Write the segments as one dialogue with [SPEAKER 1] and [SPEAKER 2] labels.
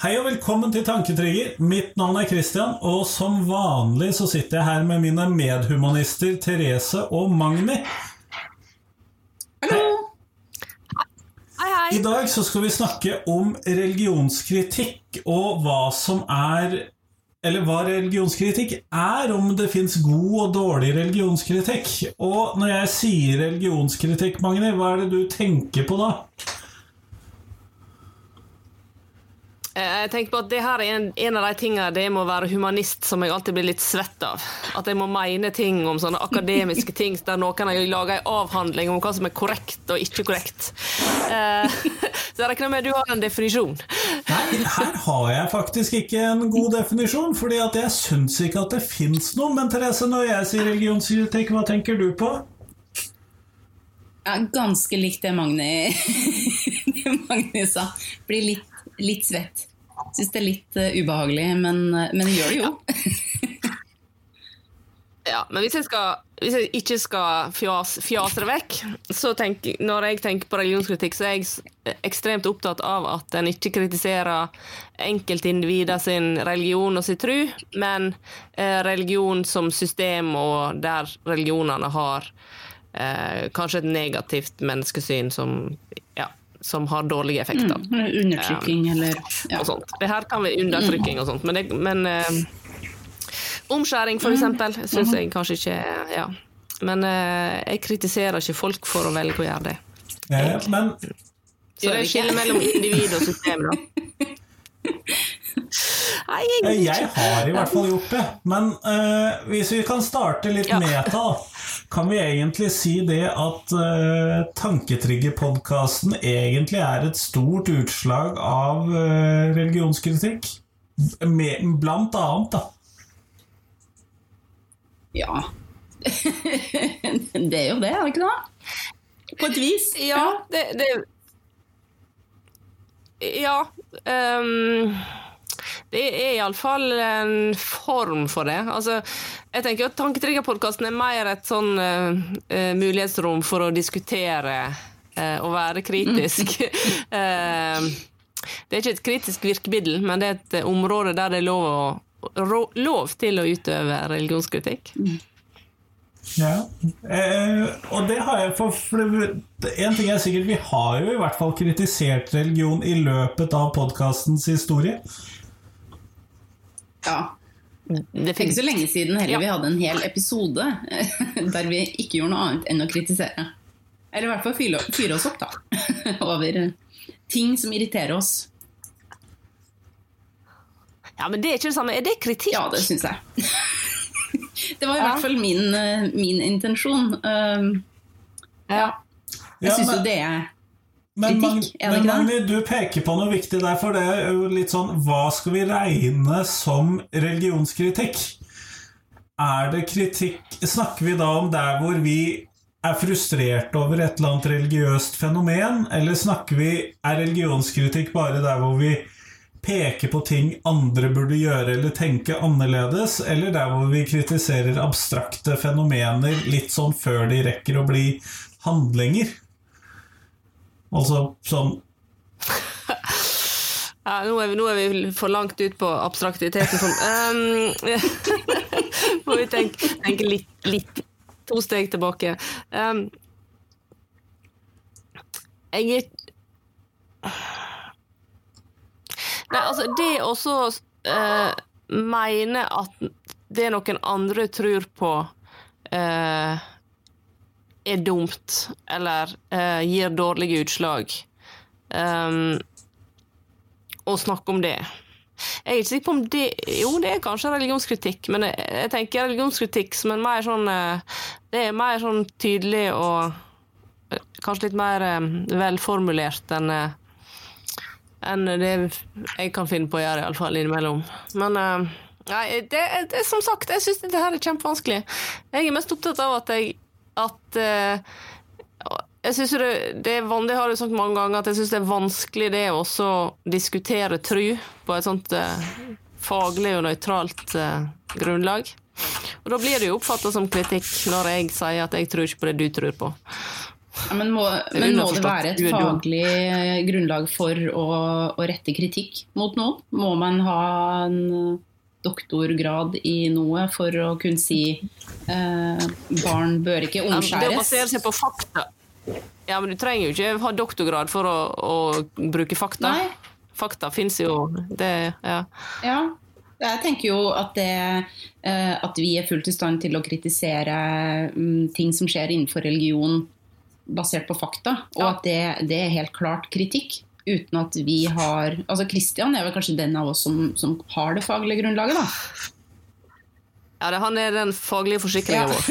[SPEAKER 1] Hei og velkommen til Tanketrigger. Mitt navn er Christian, og som vanlig så sitter jeg her med mine medhumanister Therese og Magni.
[SPEAKER 2] Hallo!
[SPEAKER 3] Hei, hei.
[SPEAKER 1] I dag så skal vi snakke om religionskritikk og hva som er Eller hva religionskritikk er, om det fins god og dårlig religionskritikk. Og når jeg sier religionskritikk, Magni, hva er det du tenker på da?
[SPEAKER 3] Eh, Jeg tenker på at det her er en, en av de tingene det med å være humanist som jeg alltid blir litt svett av. At jeg må mene ting om sånne akademiske ting der noen har laga en avhandling om hva som er korrekt og ikke korrekt. Eh, Så jeg regner med at du har en definisjon.
[SPEAKER 1] Nei, her har jeg faktisk ikke en god definisjon, fordi at jeg syns ikke at det fins noe. Men Therese, når jeg sier religionskritikk, hva tenker du på?
[SPEAKER 2] Ja, ganske likt det Magni, det Magni sa. Blir litt, litt svett. Syns det er litt uh, ubehagelig, men, eh, men jeg gjør det jo.
[SPEAKER 3] Ja, men hvis jeg, skal, hvis jeg ikke skal fjas, fjase det vekk, så tenk, når jeg tenker på religionskritikk, så er jeg ekstremt opptatt av at en ikke kritiserer enkeltindivider sin religion og sin tro, men eh, religion som system, og der religionene har eh, kanskje et negativt menneskesyn som, ja, som har dårlige effekter.
[SPEAKER 2] Mm, Undertrykking eller ja.
[SPEAKER 3] og sånt. Det her kan være undertrykking og sånt, men, det, men eh, omskjæring for eksempel, syns jeg kanskje ikke Ja. Men uh, jeg kritiserer ikke folk for å velge å gjøre det.
[SPEAKER 1] Ja, men
[SPEAKER 3] Så det er skille mellom individ og system, da. Nei,
[SPEAKER 1] eh,
[SPEAKER 3] jeg,
[SPEAKER 1] jeg har i hvert fall gjort det. Men uh, hvis vi kan starte litt
[SPEAKER 3] Ja.
[SPEAKER 1] meta, kan vi egentlig si det at uh, Tanketrigger-podkasten egentlig er et stort utslag av uh, religionskritikk? Med, blant annet, da.
[SPEAKER 2] ja. det er jo det, er det ikke det? På et vis.
[SPEAKER 3] ja, det, det Ja. ehm, det er iallfall en form for det. Altså, jeg tenker at Tanketriggerpodkasten er mer et sånn eh, eh, mulighetsrom for å diskutere uh, og være kritisk. uh, det er ikke et kritisk virkemiddel, men det er et område der det er lov, å, ro, lov til å utøve religionskritikk.
[SPEAKER 1] Ja, eh, og det har jeg for, for det- En ting er sikkert, vi har jo i hvert fall kritisert religion i løpet av podkastens historie.
[SPEAKER 2] Ja. Det er ikke så lenge siden heller
[SPEAKER 3] Ja.
[SPEAKER 2] vi hadde en hel episode der vi ikke gjorde noe annet enn å kritisere. Eller i hvert fall fyre, fyre oss opp, da. Over ting som irriterer oss.
[SPEAKER 3] Ja, men det er ikke det samme. Er det kritikk?
[SPEAKER 2] Ja, det syns jeg. Det var i
[SPEAKER 3] Ja.
[SPEAKER 2] hvert fall min, eh, min intensjon. Um,
[SPEAKER 3] Ja.
[SPEAKER 2] Jeg syns jo det er
[SPEAKER 1] Men, Magne,
[SPEAKER 2] Kritikk, er
[SPEAKER 1] men
[SPEAKER 2] det
[SPEAKER 1] Magni, du peker på noe viktig der, for det er jo litt sånn Hva skal vi regne som religionskritikk? Er det kritikk Snakker vi da om der hvor vi er frustrert over et eller annet religiøst fenomen, eller snakker vi Er religionskritikk bare der hvor vi peker på ting andre burde gjøre eller tenke annerledes, eller der hvor vi kritiserer abstrakte fenomener litt sånn før de rekker å bli handlinger? Altså som
[SPEAKER 3] Ja, nå, er vi, nå er vi for langt ut på abstraktiviteten. Um, må vi tenke, tenke litt, litt To steg tilbake. Um, jeg er Nei, altså, det å så eh, mene at det noen andre tror på, eh, er dumt, eller uh, gir dårlige utslag. Um, og snakke om det. Jeg er ikke sikker på om det Jo, det er kanskje religionskritikk, men jeg, jeg tenker religionskritikk som en mer sånn eh, Det er mer sånn tydelig og eh, kanskje litt mer velformulert enn enn det jeg kan finne på å gjøre, iallfall innimellom. Men nei, det, det, som sagt, jeg syns dette her er kjempevanskelig. Jeg er mest opptatt av at jeg at eh, jeg synes det, det, er det har jeg sagt mange ganger, at jeg syns det er vanskelig det å diskutere tru på et sånt eh, faglig og nøytralt eh, grunnlag. Og da blir det jo oppfatta som kritikk når jeg sier at jeg tror ikke på det du tror på.
[SPEAKER 2] Ja, men må, men må det være et faglig grunnlag for å, å rette kritikk mot noen? Må man ha en doktorgrad i noe for å kunne si eh, barn bør ikke
[SPEAKER 3] omskjæres. Det å basere seg på fakta Ja, men du trenger jo ikke ha doktorgrad for å, å bruke fakta.
[SPEAKER 2] Nei.
[SPEAKER 3] Fakta fins jo. Det, ja.
[SPEAKER 2] Ja, jeg tenker jo at, det, eh, at vi er fullt i stand til å kritisere mm, ting som skjer innenfor religion basert på fakta, og
[SPEAKER 3] Ja.
[SPEAKER 2] at det, det er helt klart kritikk. Uten at vi har Altså Kristian er vel kanskje den av oss som, som har det faglige grunnlaget, da.
[SPEAKER 3] ja det, han er den faglige forsikringa
[SPEAKER 2] Ja.
[SPEAKER 3] vår.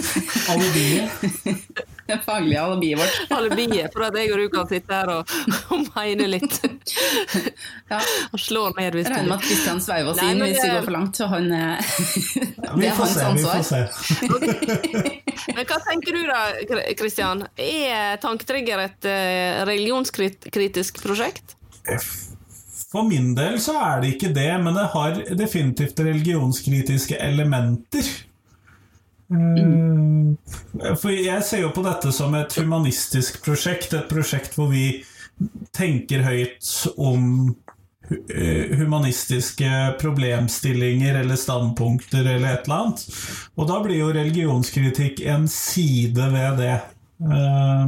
[SPEAKER 2] Det faglige alibiet vårt.
[SPEAKER 3] Alibiet for at jeg og du kan sitte her og, og mene litt.
[SPEAKER 2] Ja.
[SPEAKER 3] Og slår ned hvis
[SPEAKER 2] Jeg regner med at Kristian sveiver oss
[SPEAKER 3] Nei,
[SPEAKER 2] inn hvis vi går for langt. Så han, ja,
[SPEAKER 1] Vi
[SPEAKER 2] det er
[SPEAKER 1] får
[SPEAKER 2] hans
[SPEAKER 1] se, vi får se.
[SPEAKER 3] Men hva tenker du da, Kristian? Er Tanketrigger et eh, religionskritisk prosjekt?
[SPEAKER 1] For min del så er det ikke det, men det har definitivt religionskritiske elementer. Eh, For jeg ser jo på dette som et humanistisk prosjekt, et prosjekt hvor vi tenker høyt om eh, humanistiske problemstillinger eller standpunkter eller et eller annet. Og da blir jo religionskritikk en side ved det. Eh,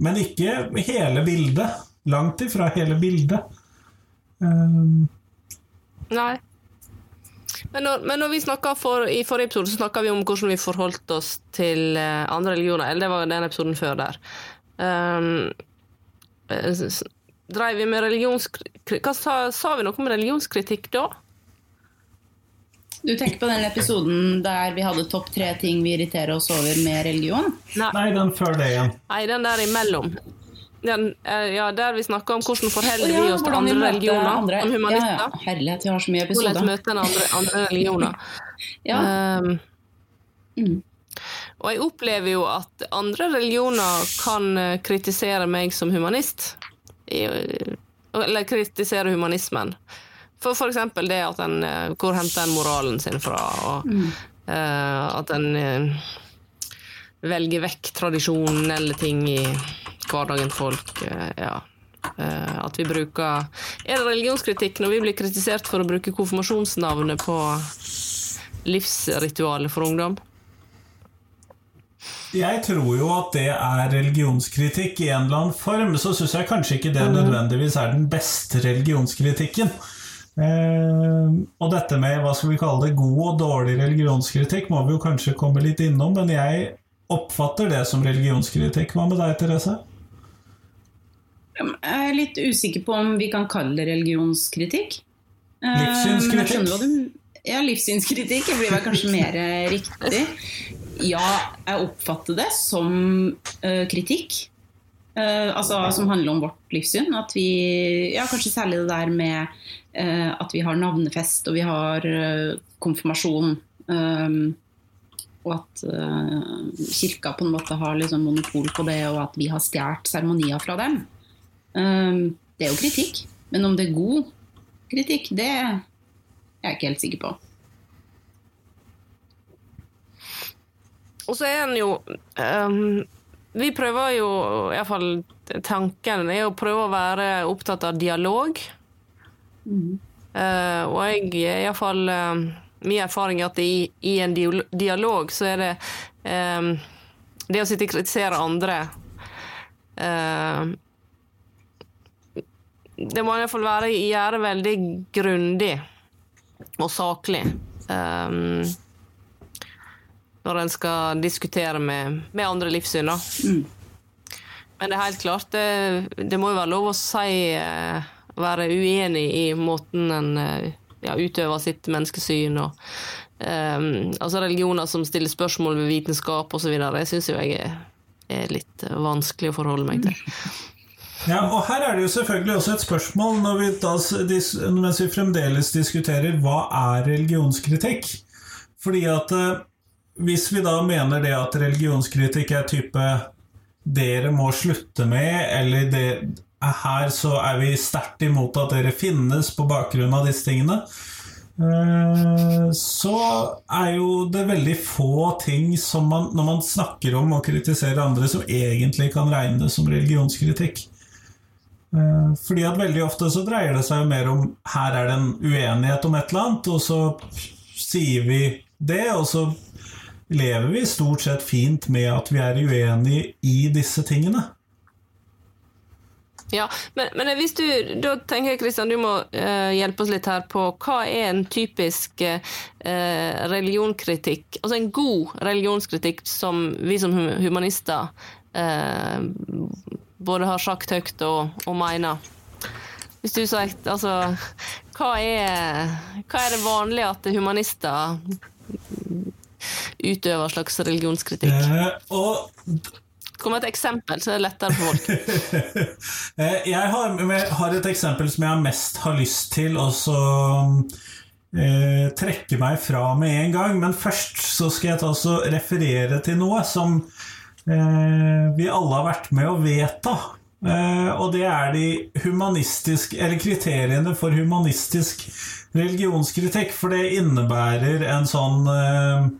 [SPEAKER 1] Men ikke hele bildet. Langt ifra hele bildet. Eh,
[SPEAKER 3] Nei. Men når, men når vi for, I forrige episode så snakka vi om hvordan vi forholdt oss til eh, andre religioner. Eller det var den episoden før der. Um, Dreiv vi med religionskritikk Hva sa, sa vi noe om religionskritikk da?
[SPEAKER 2] Du tenker på den episoden der vi hadde topp tre ting vi irriterer oss over med religion?
[SPEAKER 3] Nei,
[SPEAKER 1] nei, den før det igjen.
[SPEAKER 3] nei den der imellom. Den, eh, ja, der vi snakker om hvordan forholder
[SPEAKER 2] ja,
[SPEAKER 3] vi oss til andre religioner.
[SPEAKER 2] andre-
[SPEAKER 3] om humanister.
[SPEAKER 2] Ja, ja. Herlighet, vi har så mye
[SPEAKER 3] Hvordan møter en andre, andre religioner.
[SPEAKER 2] Ja.
[SPEAKER 3] Um,
[SPEAKER 2] Mm.
[SPEAKER 3] Og jeg opplever jo at andre religioner kan eh, kritisere meg som humanist. Eller kritisere humanismen. For f.eks. det at en eh, Hvor henter en moralen sin fra? Og eh, at en uh, velger vekk tradisjonelle ting i hverdagen folk. eh, ja. Eh, at vi bruker Er det religionskritikk når vi blir kritisert for å bruke konfirmasjonsnavnet på livsritualet for ungdom?
[SPEAKER 1] Jeg tror jo at det er religionskritikk i en eller annen form, så syns jeg kanskje ikke det nødvendigvis er den beste religionskritikken. Eh, og dette med hva skal vi kalle det, god og dårlig religionskritikk må vi jo kanskje komme litt innom, men jeg oppfatter det som religionskritikk. Hva med deg, Therese?
[SPEAKER 2] Jeg er litt usikker på om vi kan kalle det religionskritikk. Eh, jeg
[SPEAKER 1] Livssynskritikk?
[SPEAKER 2] Ja, livssynskritikk blir vel kanskje mer eh, riktig. Ja, jeg oppfatter det som eh, kritikk. Eh, altså Som handler om vårt livssyn. At vi, ja, Kanskje særlig det der med at vi har navnefest og vi har konfirmasjon. eh, og at kirka på en måte har liksom monopol på det, og at vi har stjålet seremonier fra dem. Um, det er jo kritikk, men om det er god kritikk, det er jeg ikke helt sikker på.
[SPEAKER 3] Og så er en jo um, Vi prøver jo, iallfall tanken er å prøve å være opptatt av dialog. Eh, og jeg er iallfall um, Min erfaring er at i, i en dialog så er det um, Det å sitte og kritisere andre ehm, Det må iallfall være gjøre veldig grundig og saklig. Um, når en skal diskutere med, med andre livssyn. Da. Men det er helt klart, det, det må jo være lov å si eh, Være uenig i måten en eh, ja, utøver sitt menneskesyn og um, Altså religioner som stiller spørsmål ved vitenskap osv. Det syns jo jeg er, er litt vanskelig å forholde meg til.
[SPEAKER 1] Ja, og her er det jo selvfølgelig også et spørsmål når vi da, mens vi fremdeles diskuterer hva er religionskritikk. Fordi at eh, hvis vi da mener det at religionskritikk er type dere må slutte med, eller det, her så er vi sterkt imot at dere finnes på bakgrunn av disse tingene, eh, så er jo det veldig få ting som man, når man snakker om og kritiserer andre, som egentlig kan regnes som religionskritikk. Eh, Fordi at veldig ofte så dreier det seg mer om her er det en uenighet om et eller annet, og så sier vi det, og så lever vi stort sett fint med at vi er uenige i disse tingene.
[SPEAKER 3] Ja, men, men hvis du, da tenker jeg Kristian, du må eh, hjelpe oss litt her på hva er en typisk eh, religionskritikk, altså en god religionskritikk som vi som humanister eh, både har sagt høyt og, og mener. Hvis du sagt, altså hva er, hva er det vanlige at humanister utøver slags religionskritikk?
[SPEAKER 1] Eh, og
[SPEAKER 3] Kom med et eksempel, så er det lettere for folk.
[SPEAKER 1] Eh, Jeg har, jeg har et eksempel som jeg mest har lyst til å eh, trekke meg fra med en gang. Men først så skal jeg ta så referere til noe som vi alle har vært med å vedta. Eh, og det er de eller kriteriene for humanistisk religionskritikk. For det innebærer en sånn eh,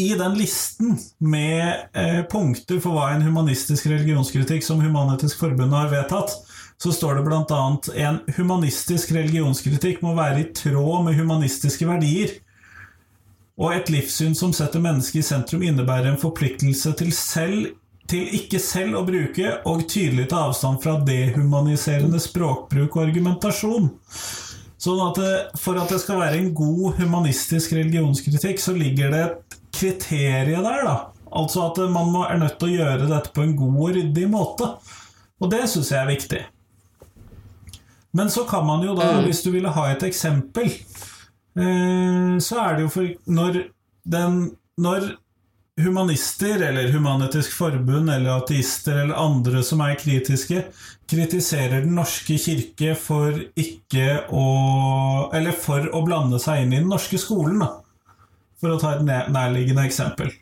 [SPEAKER 1] i den listen med eh, punkter for hva en humanistisk religionskritikk som Human-Etisk Forbund har vedtatt, så står det bl.a.: En humanistisk religionskritikk må være i tråd med humanistiske verdier. Og et livssyn som setter mennesket i sentrum, innebærer en forpliktelse til selv til ikke selv å bruke og tydelig ta avstand fra dehumaniserende språkbruk og argumentasjon. Sånn at det, For at det skal være en god humanistisk religionskritikk, så ligger det et kriterium der. da. Altså at man må, er nødt til å gjøre dette på en god og ryddig måte. Og det syns jeg er viktig. Men så kan man jo da, hvis du ville ha et eksempel, så er det jo for når, den, når humanister eller Human-Etisk Forbund eller ateister eller andre som er kritiske, kritiserer Den norske kirke for ikke å Eller for å blande seg inn i den norske skolen, da. For å ta et nærliggende eksempel.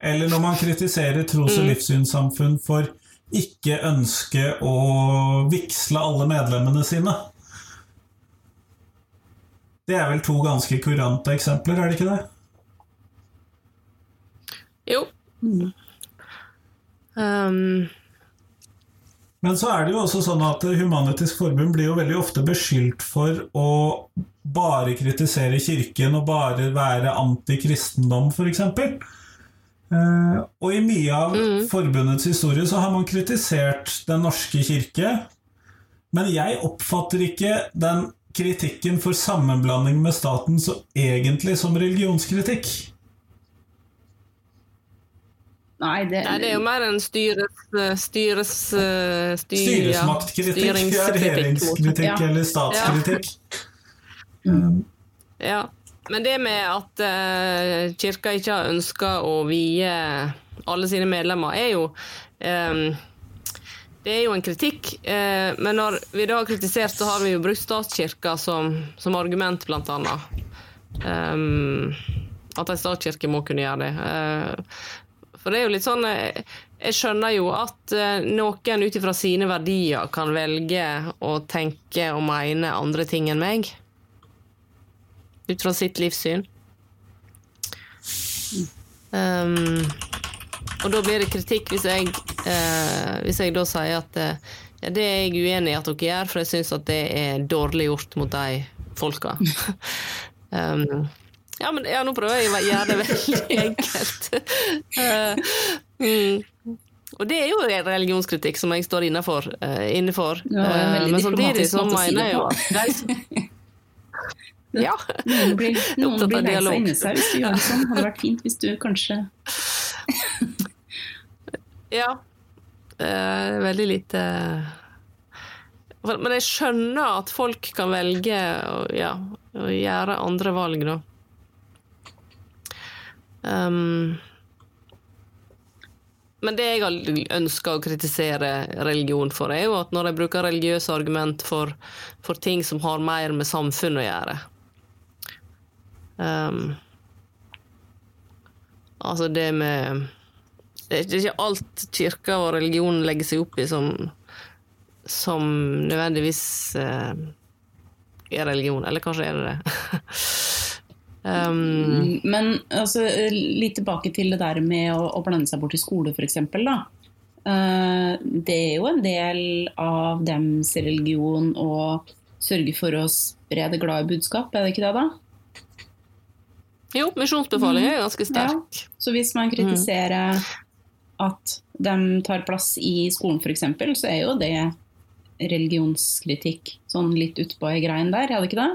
[SPEAKER 1] Eller når man kritiserer tros- og livssynssamfunn for ikke ønske å vigsle alle medlemmene sine. Det er vel to ganske kurante eksempler, er det ikke det?
[SPEAKER 3] Jo. Um,
[SPEAKER 1] Men så er det jo også sånn at Human-Etisk Forbund blir jo veldig ofte beskyldt for å bare kritisere kirken og bare være antikristendom, f.eks. Eh, og i mye av forbundets historie så har man kritisert Den norske kirke, men jeg oppfatter ikke den kritikken for sammenblanding med staten så egentlig som religionskritikk.
[SPEAKER 2] Nei, det,
[SPEAKER 3] nei, det er jo mer en styres... styres styr,
[SPEAKER 1] Styresmaktkritikk, ja, regjeringskritikk
[SPEAKER 2] Ja.
[SPEAKER 1] eller statskritikk.
[SPEAKER 3] Ja. Men det med at uh, kirka ikke har ønska å vie alle sine medlemmer, er jo eh, Det er jo en kritikk. Eh, men når vi da har kritisert, så har vi jo brukt statskirka som, som argument, blant annet. Um, at en statskirke må kunne gjøre det. Uh, for det er jo litt sånn Jeg, Jeg skjønner jo at uh, noen ut ifra sine verdier kan velge å tenke og mene andre ting enn meg. Ut fra sitt livssyn. Um, og da blir det kritikk hvis jeg, eh, hvis jeg da sier at eh, ja, det er jeg uenig i at dere gjør, for jeg syns at det er dårlig gjort mot de folka. um, ja, men ja, nå prøver jeg å gjøre det veldig enkelt. uh, mm. Og det er jo en religionskritikk som jeg står innafor. Uh, innenfor.
[SPEAKER 2] Ja,
[SPEAKER 3] Eh,
[SPEAKER 2] veldig
[SPEAKER 3] men samtidig så mener jeg jo at Ja.
[SPEAKER 2] Noen blir, noen blir lei seg gjør det sånn. Hadde vært fint hvis du kanskje
[SPEAKER 3] Ja. Eh, veldig lite Men jeg skjønner at folk kan velge å, ja, å gjøre andre valg, da. Um, men det jeg har ønska å kritisere religion for, er jo at når jeg bruker religiøse argument for, for ting som har mer med samfunn å gjøre um, Altså det med det er ikke alt kirka og religionen legger seg opp i som, som nødvendigvis eh, er religion. Eller kanskje er det det. Um,
[SPEAKER 2] Men altså, litt tilbake til det der med å, å blande seg bort i skole, f.eks. Uh, det er jo en del av dems religion å sørge for å spre det glade budskap, er det ikke det, da?
[SPEAKER 3] jo, misjonsbefaling er ganske sterk.
[SPEAKER 2] Så hvis man kritiserer at de tar plass i skolen, f.eks., så er jo det religionskritikk. Sånn litt utpå ei grein der, er det ikke det?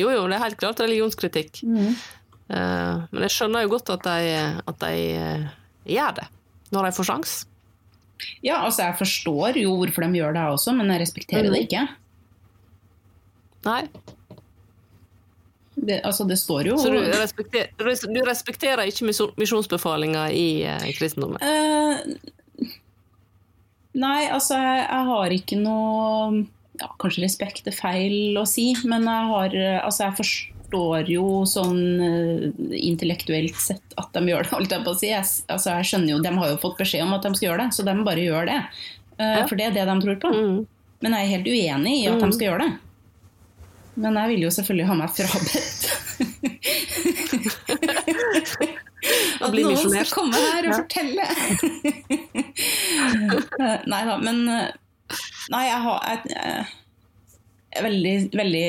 [SPEAKER 3] Jo, jo, det er helt klart religionskritikk.
[SPEAKER 2] Mm.
[SPEAKER 3] Uh, men jeg skjønner jo godt at de, at de uh, gjør det, når de får sjans.
[SPEAKER 2] Ja, altså jeg forstår jo hvorfor de gjør det også, men jeg respekterer
[SPEAKER 3] Mm.
[SPEAKER 2] det ikke.
[SPEAKER 3] Nei,
[SPEAKER 2] Det, altså det står jo
[SPEAKER 3] Så du respekterer, du respekterer ikke misjonsbefalinga i eh, kristendommen?
[SPEAKER 2] Eh, Nei, altså jeg, jeg har ikke noe ja, Kanskje respekt er feil å si, men jeg har Altså jeg forstår jo sånn eh, intellektuelt sett at de gjør det, holdt jeg på å si. Jeg, altså jeg skjønner jo, De har jo fått beskjed om at de skal gjøre det, så de bare gjør det. Eh. For det er det de tror på.
[SPEAKER 3] Mm.
[SPEAKER 2] Men jeg er helt uenig i at
[SPEAKER 3] Mm.
[SPEAKER 2] de skal gjøre det. Men jeg vil jo selvfølgelig ha meg frabedt at noen skal komme her og fortelle. nei da, men eh, Nei, jeg har jeg, jeg, er veldig, veldig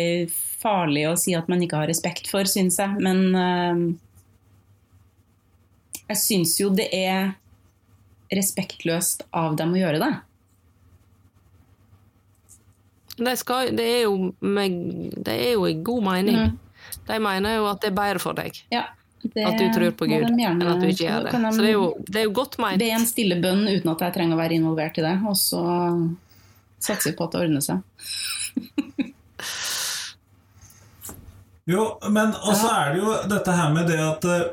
[SPEAKER 2] farlig å si at man ikke har respekt for, syns jeg. Men eh, jeg syns jo det er respektløst av dem å gjøre det.
[SPEAKER 3] De skal, det, er jo med, det er jo i god mening.
[SPEAKER 2] Mm.
[SPEAKER 3] De mener jo at det er bedre for deg
[SPEAKER 2] Ja, det
[SPEAKER 3] at du tror på Gud,
[SPEAKER 2] gjerne-
[SPEAKER 3] enn at du ikke gjør det.
[SPEAKER 2] de
[SPEAKER 3] Så det er jo, det er jo godt meint.
[SPEAKER 2] be en stille bønn uten at jeg trenger å være involvert i det, og så satser vi på at det ordner seg.
[SPEAKER 1] Jo, men også er det jo dette her med det at eh,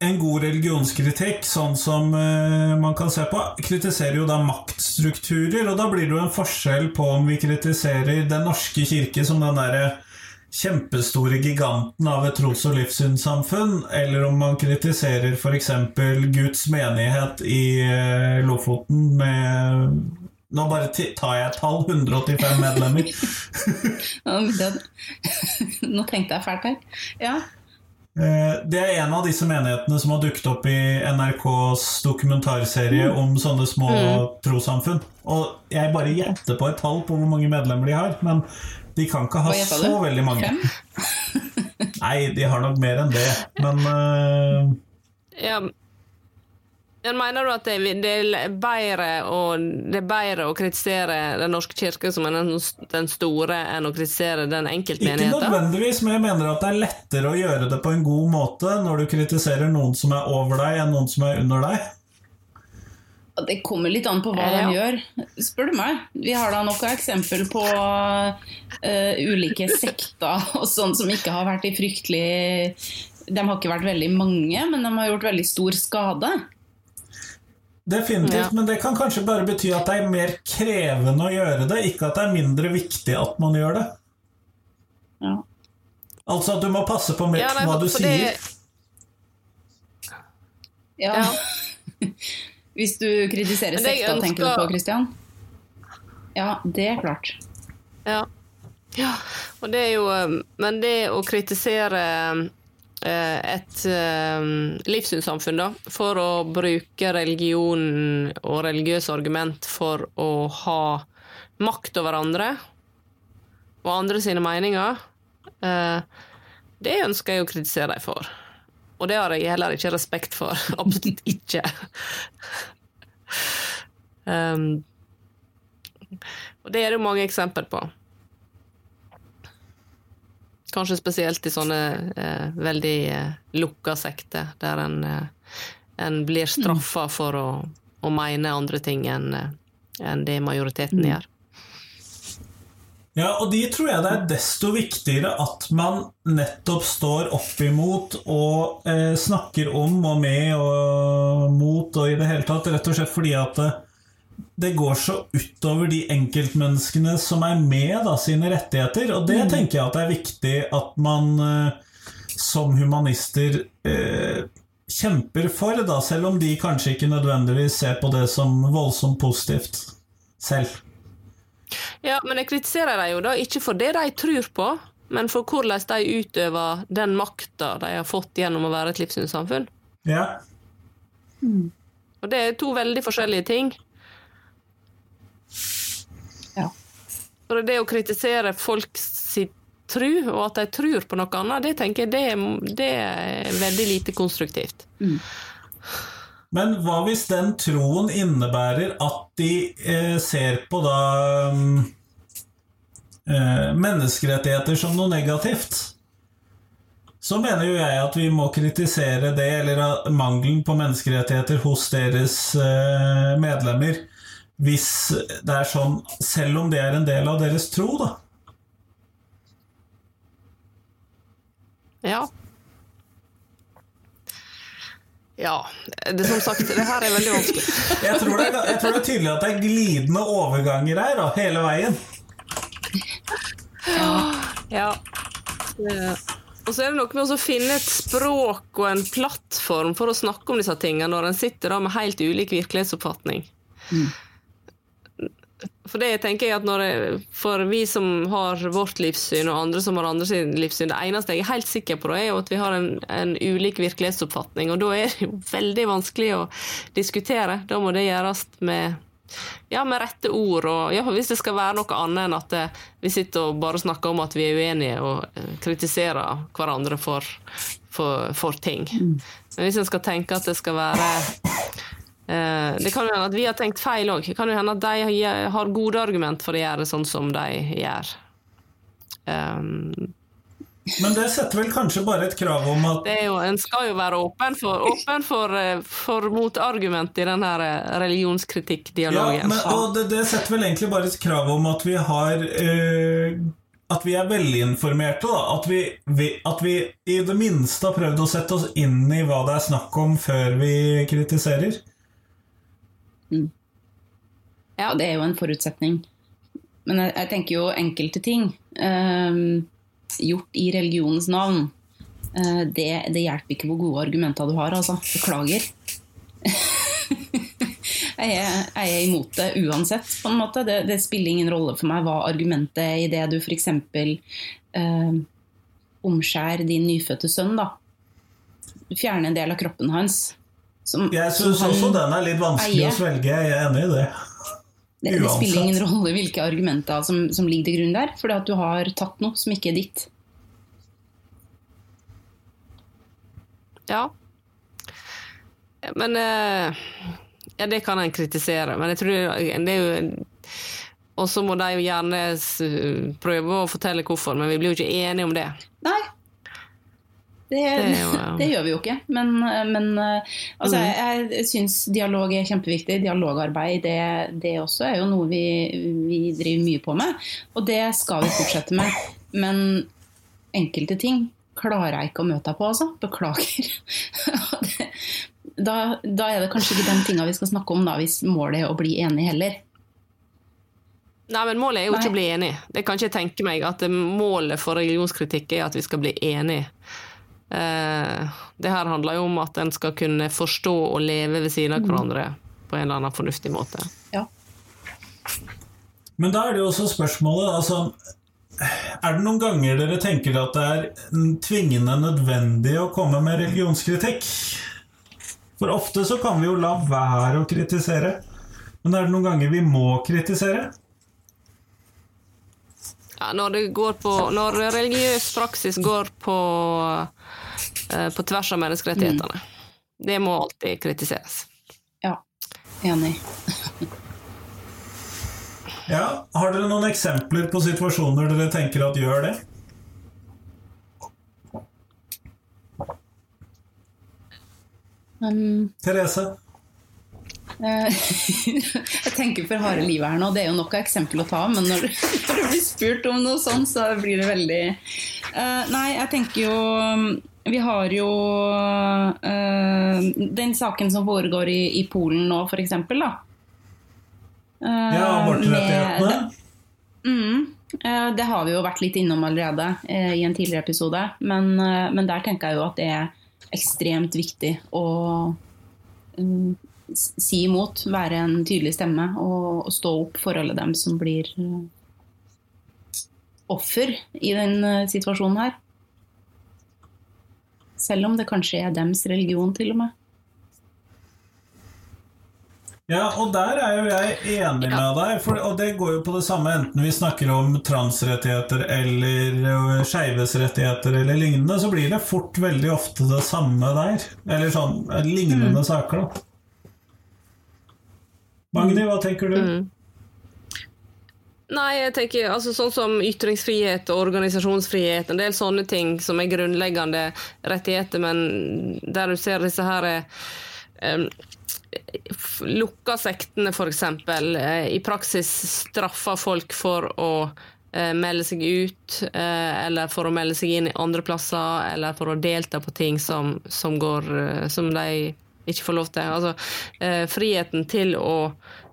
[SPEAKER 1] en god religionskritikk, sånn som uh, man kan se på, kritiserer jo da maktstrukturer, og da blir det jo en forskjell på om vi kritiserer Den norske kirke som den derre kjempestore giganten av et tros- og livssynssamfunn, eller om man kritiserer f.eks. Guds menighet i uh, Lofoten med Nå bare tar jeg et tall 185 medlemmer.
[SPEAKER 2] Nå tenkte jeg fælt her. Ja.
[SPEAKER 1] Eh, Det er en av disse menighetene som har dukket opp i NRKs dokumentarserie om sånne små trossamfunn. Og jeg bare gjetter på et tall på hvor mange medlemmer de har, men de kan ikke ha så veldig mange. Nei, de har nok mer enn det, men uh...
[SPEAKER 3] Ja. Men mener du at det, er- bedre å, det er bedre å kritisere Den norske kirke som er den, den store, enn å kritisere den enkeltmenigheten?
[SPEAKER 1] Ikke nødvendigvis, men jeg mener at det er lettere å gjøre det på en god måte når du kritiserer noen som er over deg, enn noen som er under deg.
[SPEAKER 2] Det kommer litt an på hva
[SPEAKER 3] Ja.
[SPEAKER 2] de gjør, spør du meg. Vi har da noe eksempel på uh, ulike sekter og sånn som ikke har vært i fryktelig De har ikke vært veldig mange, men de har gjort veldig stor skade.
[SPEAKER 1] Definitivt,
[SPEAKER 3] Ja.
[SPEAKER 1] men det kan kanskje bare bety at det er mer krevende å gjøre det, ikke at det er mindre viktig at man gjør det.
[SPEAKER 2] Ja.
[SPEAKER 1] Altså at du må passe på mer
[SPEAKER 3] Ja, nei,
[SPEAKER 1] hva du sier.
[SPEAKER 3] det-
[SPEAKER 2] Ja. Hvis du kritiserer
[SPEAKER 3] sex,
[SPEAKER 2] ønsker... tenker du på, Christian? Ja, det er klart.
[SPEAKER 3] Ja. ja. Og det er jo um, Men det å kritisere eh, et eh, livssynssamfunn, da, for å bruke religion og religiøse argument for å ha makt over andre og andre sine meninger, eh, det ønsker jeg å kritisere dem for. Og det har jeg heller ikke respekt for. Absolutt ikke. um, og det er det jo mange eksempler på. Kanskje spesielt i sånne eh, veldig eh, lukka sekter, der en, eh, en blir straffa for å, å mene andre ting enn en det majoriteten gjør.
[SPEAKER 1] Ja, og de tror jeg det er desto viktigere at man nettopp står opp imot og eh, snakker om og med og mot og i det hele tatt, rett og slett fordi at det, går så utover de enkeltmenneskene som er med da, sine rettigheter, og det tenker jeg at det er viktig at man eh, som humanister eh, kjemper for, da, selv om de kanskje ikke nødvendigvis ser på det som voldsomt positivt selv.
[SPEAKER 3] Ja, men jeg kritiserer dem jo da ikke for det de tror på, men for hvordan de utøver den makta de har fått gjennom å være et livssynssamfunn.
[SPEAKER 1] Ja.
[SPEAKER 3] Og det er to veldig forskjellige ting. For det å kritisere folk sitt tru, og at de tror på noe annet, det tenker jeg det, det er veldig lite konstruktivt.
[SPEAKER 1] Men hva hvis den troen innebærer at de eh, ser på da mm, eh, menneskerettigheter som noe negativt? Så mener jo jeg at vi må kritisere det, eller mangelen på menneskerettigheter hos deres eh, medlemmer, hvis det er sånn, selv om det er en del av deres tro, da.
[SPEAKER 3] Ja. Ja. Det, som sagt, det her er veldig vanskelig.
[SPEAKER 1] Jeg tror, det er, jeg tror det er tydelig at det er glidende overganger her, da, hele veien.
[SPEAKER 3] Ja. ja. Og så er det noe med å finne et språk og en plattform for å snakke om disse tingene når en sitter da med helt ulik virkelighetsoppfatning. For det tenker jeg at jeg, For vi som har vårt livssyn, og andre som har andre sin livssyn, det eneste jeg er helt sikker på, er at vi har en, en ulik virkelighetsoppfatning. Og da er det jo veldig vanskelig å diskutere. Da må det gjøres med ja, med rette ord, og ja, hvis det skal være noe annet enn at eh, vi sitter og bare snakker om at vi er uenige og eh, kritiserer hverandre for, for, for ting. Men hvis en skal tenke at det skal være Det kan jo hende at vi har tenkt feil òg. Det kan jo hende at de har- gode argument for å gjøre sånn som de gjør. Um,
[SPEAKER 1] Men det setter vel kanskje bare et krav om at
[SPEAKER 3] det jo, en skal jo være åpen for, åpen for, eh, for motargument i den her eh,
[SPEAKER 1] Ja, men, og det, det setter vel egentlig bare et krav om at vi har eh, At vi er velinformerte. Da. At, vi, vi, at vi i det minste har prøvd å sette oss inn i hva det er snakk om, før vi kritiserer.
[SPEAKER 2] Ja, det er jo en forutsetning. Men jeg, jeg tenker jo enkelte ting eh, gjort i religionens navn. eh, det, det hjelper ikke hvor gode argumenter du har, altså. Beklager. jeg, er, jeg er imot det uansett, på en måte. Det, det spiller ingen rolle for meg hva argumentet er i det du f.eks. Eh, omskjærer din nyfødte sønn, da. Fjerne en del av kroppen hans. Som,
[SPEAKER 1] Jeg syns også den er litt vanskelig
[SPEAKER 2] eier.
[SPEAKER 1] å svelge. Jeg er enig i det.
[SPEAKER 2] Det, det spiller ingen rolle hvilke argumenter som, som ligger til grunn der, fordi at du har tatt noe som ikke er ditt.
[SPEAKER 3] Ja. Men eh, Ja, det kan en kritisere, men jeg tror det er jo Og så må de gjerne prøve å fortelle hvorfor, men vi blir jo ikke enige om det.
[SPEAKER 2] Nei. Det, det,
[SPEAKER 3] jo, ja.
[SPEAKER 2] gjør vi jo ikke. Men, men eh, altså,
[SPEAKER 3] Mm.
[SPEAKER 2] jeg, jeg syns dialog er kjempeviktig. Dialogarbeid det, det også er jo noe vi, vi driver mye på med. Og det skal vi fortsette med. Men enkelte ting klarer jeg ikke å møte deg på, altså. Beklager. Da, da er det kanskje ikke den tinga vi skal snakke om da, hvis målet er å bli enig heller.
[SPEAKER 3] Nei, men Målet er jo
[SPEAKER 2] Nei.
[SPEAKER 3] ikke å bli enig. Det kan ikke jeg tenke meg at målet for religionskritikk er at vi skal bli enige. Eh, det her handler jo om at en skal kunne forstå og leve ved siden av hverandre på en eller annen fornuftig måte.
[SPEAKER 2] Ja.
[SPEAKER 1] Men da er det jo også spørsmålet altså, Er det noen ganger dere tenker at det er tvingende nødvendig å komme med religionskritikk? For ofte så kan vi jo la være å kritisere. Men er det noen ganger vi må kritisere?
[SPEAKER 3] Ja, når, det går på, når religiøs praksis går på, på tvers av menneskerettighetene. Det må alltid kritiseres.
[SPEAKER 2] Ja. Enig.
[SPEAKER 1] Ja, Har dere noen eksempler på situasjoner dere tenker at gjør det?
[SPEAKER 2] Um,
[SPEAKER 1] Therese?
[SPEAKER 2] Eh, jeg tenker for harde livet her nå. Det er jo nok av eksempel å ta, men når, når du blir spurt om noe sånt, så blir det veldig uh, Nei, jeg tenker jo Vi har jo eh, den saken som foregår i, i Polen nå, eksempel, da. Uh,
[SPEAKER 1] Ja, abortrettighetene?
[SPEAKER 2] med- Mm, uh, det har vi jo vært litt innom allerede uh, i en tidligere episode. Men, men der tenker jeg jo at det er ekstremt viktig å mm, si imot, være en tydelig stemme og, og stå opp for alle dem som blir offer i den situasjonen her. Selv om det kanskje er dems religion, til og med.
[SPEAKER 1] Ja, og der er jo jeg enig med deg, for, og det går jo på det samme enten vi snakker om transrettigheter eller uh, skeives rettigheter eller lignende, så blir det fort veldig ofte det samme der. Eller sånn lignende lignende saker, da. Magni, hva tenker du?
[SPEAKER 3] Nei, jeg tenker altså sånn som ytringsfrihet og organisasjonsfrihet, en del sånne ting som er grunnleggende rettigheter, men der du ser disse her um, lukka sektene, f.eks., eh, i praksis straffer folk for å melde seg ut, eller for å melde seg inn i andre plasser, eller for å delta på ting som, som, går, som de ikke får lov til. Altså, friheten til å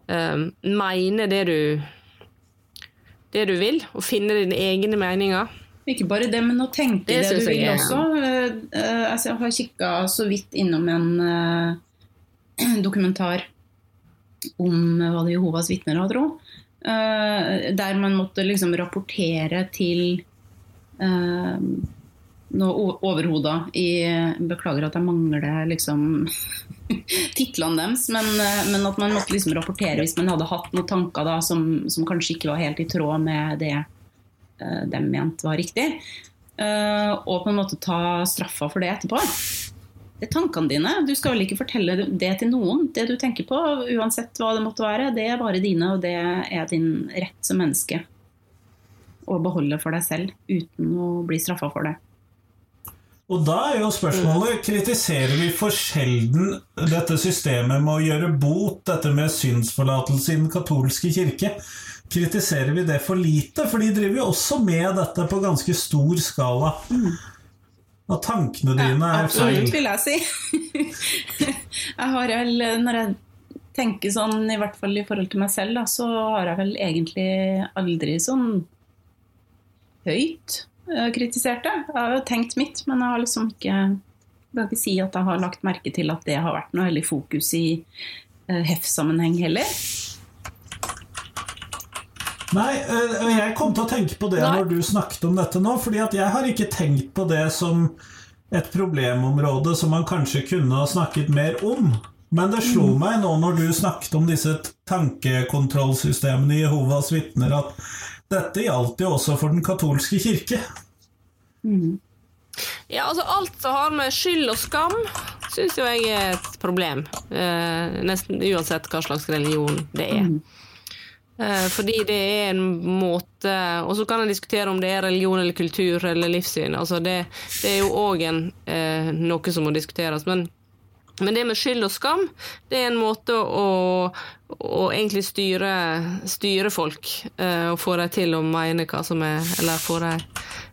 [SPEAKER 3] mene det du det du vil, og finne dine egne meninger.
[SPEAKER 2] Ikke bare det, men å tenke
[SPEAKER 3] Det
[SPEAKER 2] det, du vil
[SPEAKER 3] jeg
[SPEAKER 2] også. Eh, eh, altså, jeg har kikka så vidt innom en eh, dokumentar om hva var det Jehovas vitner, har, tror. Eh, der man måtte liksom rapportere til o- overhoder i Beklager at jeg mangler liksom titlene deres, men, eh, men at man måtte liksom rapportere hvis man hadde hatt noen tanker da, som, som kanskje ikke var helt i tråd med det uh, de mente var riktig. Uh, og på en måte ta straffa for det etterpå. Det er tankene dine. Du skal vel ikke fortelle det til noen, det du tenker på, uansett hva det måtte være. Det er bare dine, og det er din rett som menneske å beholde for deg selv uten å bli straffa for det.
[SPEAKER 1] Og da er jo spørsmålet Kritiserer vi for sjelden dette systemet med å gjøre bot, dette med synsforlatelse i den katolske kirke? Kritiserer vi det for lite? For de driver jo også med dette på ganske stor skala. Og tankene dine er feil.
[SPEAKER 2] Absolutt, vil jeg si. jeg har vel, når jeg tenker sånn, i hvert fall i forhold til meg selv, da, så har jeg vel egentlig aldri sånn høyt eh, kritisert det. Jeg har jo tenkt mitt, men jeg har liksom ikke jeg kan ikke si at jeg har lagt merke til at det har vært noe veldig fokus i eh, HEF-sammenheng heller.
[SPEAKER 1] Nei, øh, jeg kom til å tenke på det
[SPEAKER 3] Nei.
[SPEAKER 1] når du snakket om dette nå, fordi at jeg har ikke tenkt på det som et problemområde som man kanskje kunne ha snakket mer om. Men det slo meg nå når du snakket om disse tankekontrollsystemene i Jehovas vitner, at dette gjaldt jo også for den katolske kirke.
[SPEAKER 3] Ja, altså alt som har med skyld og skam, syns jo jeg er et problem. Eh, nesten uansett hva slags religion det er. Eh, fordi det er en måte Og så kan en diskutere om det er religion eller kultur eller livssyn. Altså det, det er jo òg eh, noe som må diskuteres. Men, men det med skyld og skam, det er en måte å, å egentlig styre, styre folk. uh, og få dem til å mene hva som er Eller få dem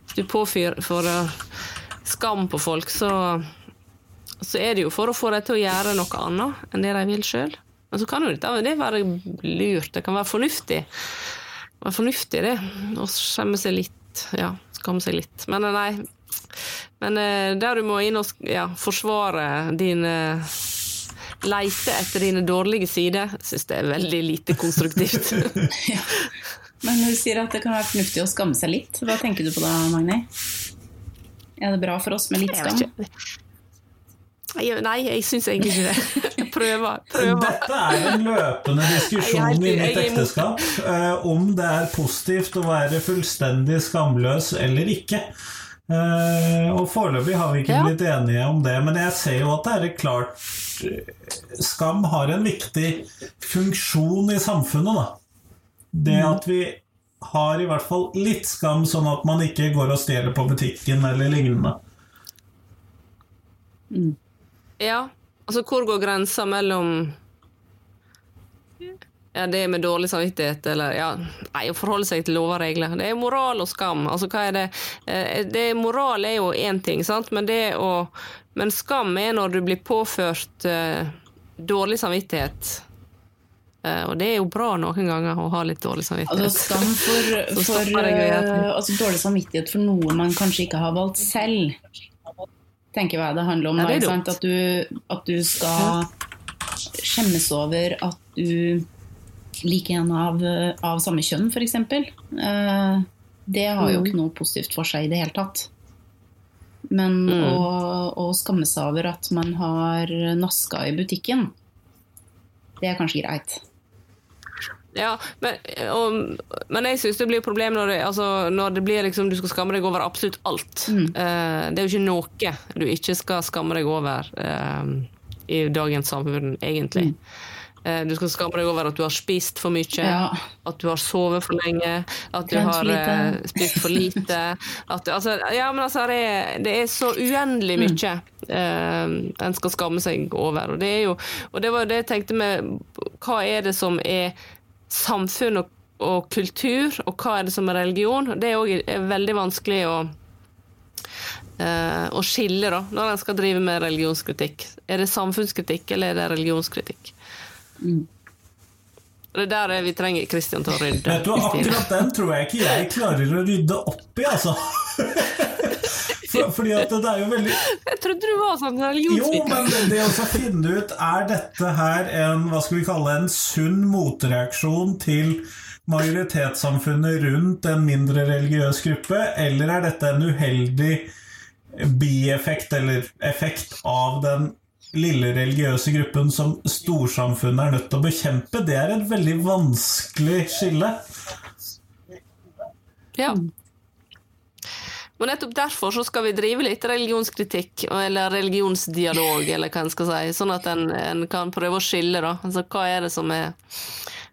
[SPEAKER 3] Hvis du påfører skam på folk, så så er det jo for å få dem til å gjøre noe annet enn det de vil sjøl. Men så kan jo det være lurt, det kan være fornuftig. Være fornuftig, det. Å skjemme seg litt. Ja, skamme seg litt. Men nei. Men eh, der du må inn og ja, forsvare dine Leite etter dine dårlige sider, syns det er veldig lite konstruktivt.
[SPEAKER 2] Men når du sier at det kan være fornuftig å skamme seg litt, hva tenker du på da, Magni? Er det bra for oss med litt skam?
[SPEAKER 3] Nei, jeg syns egentlig ikke det. Jeg prøver. prøver.
[SPEAKER 1] Dette er en løpende diskusjon i mitt ekteskap eh, om det er positivt å være fullstendig skamløs eller ikke. Eh, og foreløpig har vi ikke
[SPEAKER 3] Ja.
[SPEAKER 1] blitt enige om det, men jeg ser jo at det er klart eh, Skam har en viktig funksjon i samfunnet, da. Det at vi har i hvert fall litt skam, sånn at man ikke går og stjeler på butikken eller lignende.
[SPEAKER 3] Ja, altså hvor går grensa mellom ja, det med dårlig samvittighet, eller ja, nei, å forholde seg til lover og regler. Det er moral og skam. Altså, hva er det? Eh, det moral er jo én ting, sant, men det å Men skam er når du blir påført uh, dårlig samvittighet. Uh, og det er jo bra noen ganger å ha litt dårlig samvittighet.
[SPEAKER 2] Altså skam for, for eh, altså dårlig samvittighet for noe man kanskje ikke har valgt selv. Tenker jeg det handler om.
[SPEAKER 3] Ja, det
[SPEAKER 2] sant? At, du, at du skal skjemmes over at du liker en av, av samme kjønn, f.eks. Eh, Det har jo
[SPEAKER 3] Mm.
[SPEAKER 2] ikke noe positivt for seg i det hele tatt. Men
[SPEAKER 3] Mm.
[SPEAKER 2] å, å skamme seg over at man har naska i butikken, det er kanskje greit.
[SPEAKER 3] Ja, men, og, men jeg syns det blir et problem når det, altså, når det blir liksom du skal skamme deg over absolutt alt.
[SPEAKER 2] Mm.
[SPEAKER 3] Eh, det er jo ikke noe du ikke skal skamme deg over eh, i dagens samfunn, egentlig.
[SPEAKER 2] Mm.
[SPEAKER 3] Eh, du skal skamme deg over at du har spist for mye,
[SPEAKER 2] Ja.
[SPEAKER 3] at du har sovet for lenge, at du
[SPEAKER 2] Trent
[SPEAKER 3] har
[SPEAKER 2] lite.
[SPEAKER 3] eh, spist for lite. At, altså, ja, men altså, det er, det er så uendelig
[SPEAKER 2] Mm.
[SPEAKER 3] mye eh, en skal skamme seg over. Og det, jo, og det var jo det jeg tenkte med Hva er det som er samfunn og, og kultur, og hva er det som er religion? Det er òg veldig vanskelig å å skille da, når en skal drive med religionskritikk. Er det samfunnskritikk, eller er det religionskritikk?
[SPEAKER 2] Mm.
[SPEAKER 3] Det er der vi trenger Kristian til å rydde.
[SPEAKER 1] Vet du. Akkurat den tror jeg ikke jeg klarer å rydde opp i, altså. For, fordi at det er jo veldig
[SPEAKER 3] Jeg trodde du var sånn
[SPEAKER 1] Jo, men det- det å finne ut Er dette her en hva skal vi kalle en sunn motreaksjon til majoritetssamfunnet rundt en mindre religiøs gruppe, eller er dette en uheldig bieffekt eller effekt av den lille religiøse gruppen som storsamfunnet er nødt til å bekjempe? Det er et veldig vanskelig skille.
[SPEAKER 3] Ja. Og nettopp derfor så skal vi drive litt religionskritikk, eller religionsdialog, eller hva en skal si, sånn at en, en kan prøve å skille, da. Altså hva er det som er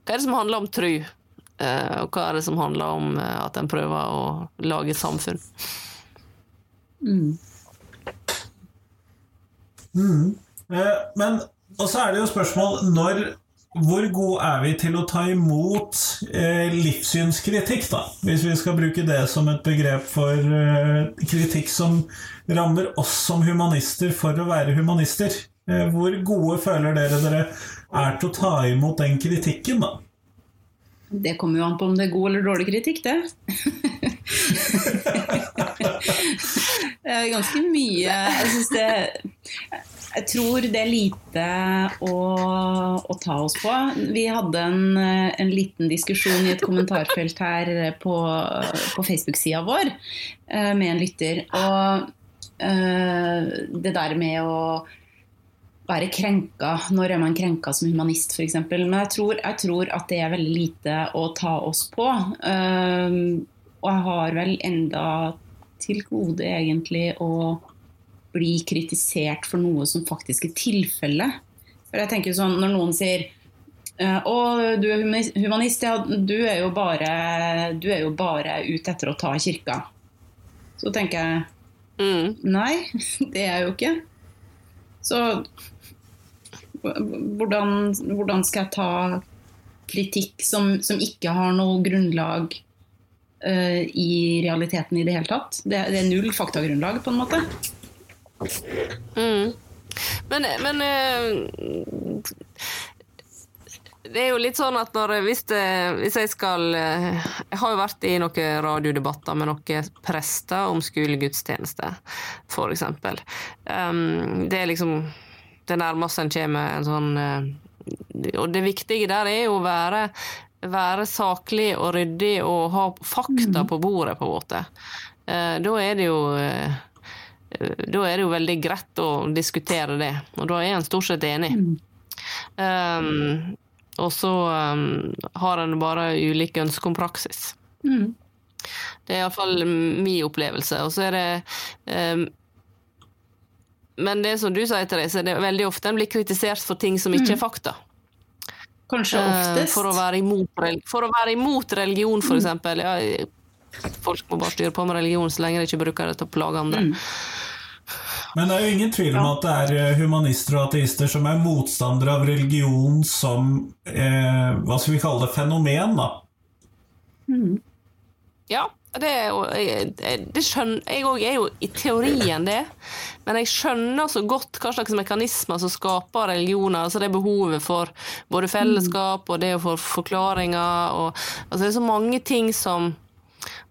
[SPEAKER 3] Hva er det som handler om tru, eh, og hva er det som handler om eh, at en prøver å lage samfunn?
[SPEAKER 2] Mm.
[SPEAKER 1] Eh, Men Og så er det jo spørsmål når hvor god er vi til å ta imot eh, livssynskritikk, da? Hvis vi skal bruke det som et begrep for eh, kritikk som rammer oss som humanister for å være humanister. Eh, hvor gode føler dere dere er til å ta imot den kritikken, da?
[SPEAKER 2] Det kommer jo an på om det er god eller dårlig kritikk, det. ganske mye Jeg syns det Jeg tror det er lite å, å ta oss på. Vi hadde en, en liten diskusjon i et kommentarfelt her på, på Facebook-sida vår eh, med en lytter. Og eh, det der med å være krenka. Når er man krenka som humanist, f.eks.? Men jeg tror, jeg tror at det er veldig lite å ta oss på. Um, og jeg har vel enda til gode, egentlig, å bli kritisert for noe som faktisk er tilfellet. For jeg tenker sånn, Når noen sier å, du er humanist, ja, du er jo bare, du er jo bare ute etter å ta kirka. Så tenker jeg
[SPEAKER 3] Mm.
[SPEAKER 2] Nei, det er jeg jo ikke. Så hvordan, hvordan skal jeg ta kritikk som, som ikke har noe grunnlag eh, i realiteten i det hele tatt? Det, det er null faktagrunnlag, på en måte.
[SPEAKER 3] Mm. Men, men uh, det er jo litt sånn at når, hvis, det, hvis jeg skal eh, Jeg har jo vært i noen radiodebatter med noen prester om skolegudstjeneste, eksempel. Um, det er liksom det nærmeste en kommer en sånn eh, Og det viktige der er jo å være, være saklig og ryddig og ha fakta på bordet, på en måte. Eh, da er det jo eh, da er det jo veldig greit å diskutere det, og da er en stort sett enig. Um, og så um, har en bare ulike ønsker om praksis.
[SPEAKER 2] Mm.
[SPEAKER 3] Det er iallfall min opplevelse. Og så er det um, Men det som du sier, Therese, det er veldig ofte en blir kritisert for ting som ikke er fakta.
[SPEAKER 2] Kanskje
[SPEAKER 3] Eh,
[SPEAKER 2] oftest.
[SPEAKER 3] For å være imot, for å være imot religion, for eksempel. Ja, folk må bare styre på med religion så lenge de ikke bruker det til å plage andre.
[SPEAKER 2] Mm.
[SPEAKER 1] Men det er jo ingen tvil om at det er eh, humanister og ateister som er motstandere av religion som eh, hva skal vi kalle det, fenomen, da.
[SPEAKER 2] Mm.
[SPEAKER 3] Ja, det det skjønner, Jeg òg er jo i teorien det, men jeg skjønner så godt hva slags mekanismer som skaper religioner. altså Det behovet for både fellesskap og det å få forklaringer. Og, altså det er så mange ting som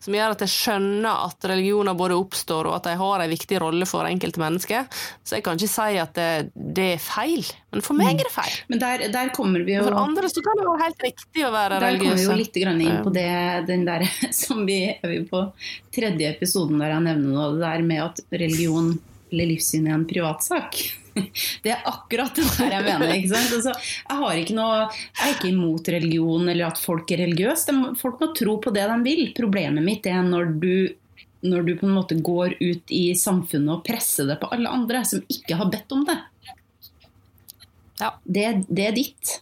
[SPEAKER 3] som gjør at jeg skjønner at religioner både oppstår og at de har en viktig rolle for enkelte mennesker. Så jeg kan ikke si at det, det er feil, men for meg er det feil.
[SPEAKER 2] Men der, der kommer vi jo
[SPEAKER 3] For andre så kan det være helt riktig å være
[SPEAKER 2] Der kommer vi jo litt inn på det den der, som vi er på tredje episoden der jeg nevner noe, det der med at religion eller livssyn er en privatsak. Det er akkurat det der jeg mener. ikke sant? Altså, jeg, har ikke noe, jeg er ikke imot religion eller at folk er religiøse. De, folk må tro på det de vil. Problemet mitt er når du, når du på en måte går ut i samfunnet og presser det på alle andre som ikke har bedt om det.
[SPEAKER 3] Ja.
[SPEAKER 2] Det, det er ditt.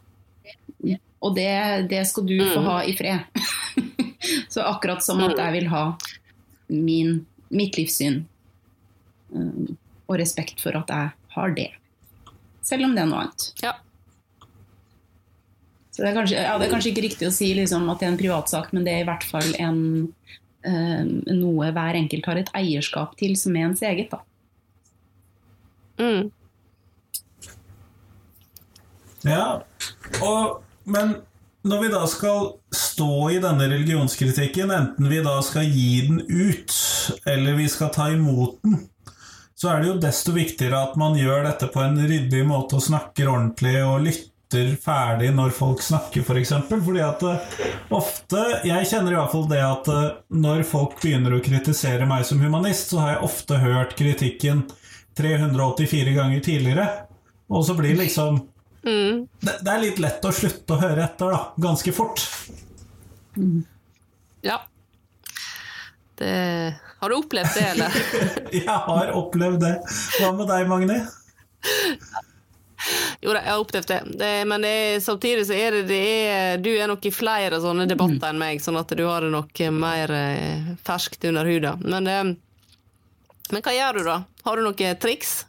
[SPEAKER 2] Og det, det skal du få ha i fred. Så akkurat som at jeg vil ha min, mitt livssyn um, og respekt for at jeg har det. Selv om det er noe annet.
[SPEAKER 3] Ja.
[SPEAKER 2] Så det er kanskje, ja, det er kanskje ikke riktig å si liksom, at det er en privatsak, men det er i hvert fall en, eh, noe hver enkelt har et eierskap til som er ens eget. Da.
[SPEAKER 3] Mm.
[SPEAKER 1] Ja, og, men når vi da skal stå i denne religionskritikken, enten vi da skal gi den ut, eller vi skal ta imot den, så er det jo desto viktigere at man gjør dette på en ryddig måte og snakker ordentlig og lytter ferdig når folk snakker, f.eks. For eksempel. Fordi at eh, ofte Jeg kjenner i hvert fall det at eh, når folk begynner å kritisere meg som humanist, så har jeg ofte hørt kritikken 384 ganger tidligere, og så blir liksom
[SPEAKER 3] Mm.
[SPEAKER 1] det, det er litt lett å slutte å høre etter, da. Ganske fort.
[SPEAKER 3] Ja. Det Har du opplevd det, eller?
[SPEAKER 1] Jeg har opplevd det. Hva med deg, Magni?
[SPEAKER 3] Jo da, jeg har opplevd det. det men det er, samtidig så er det, det er, Du er nok i flere sånne debatter enn meg, sånn at du har det nok mer eh, ferskt under huda. Men, eh, men hva gjør du, da? Har du noen triks?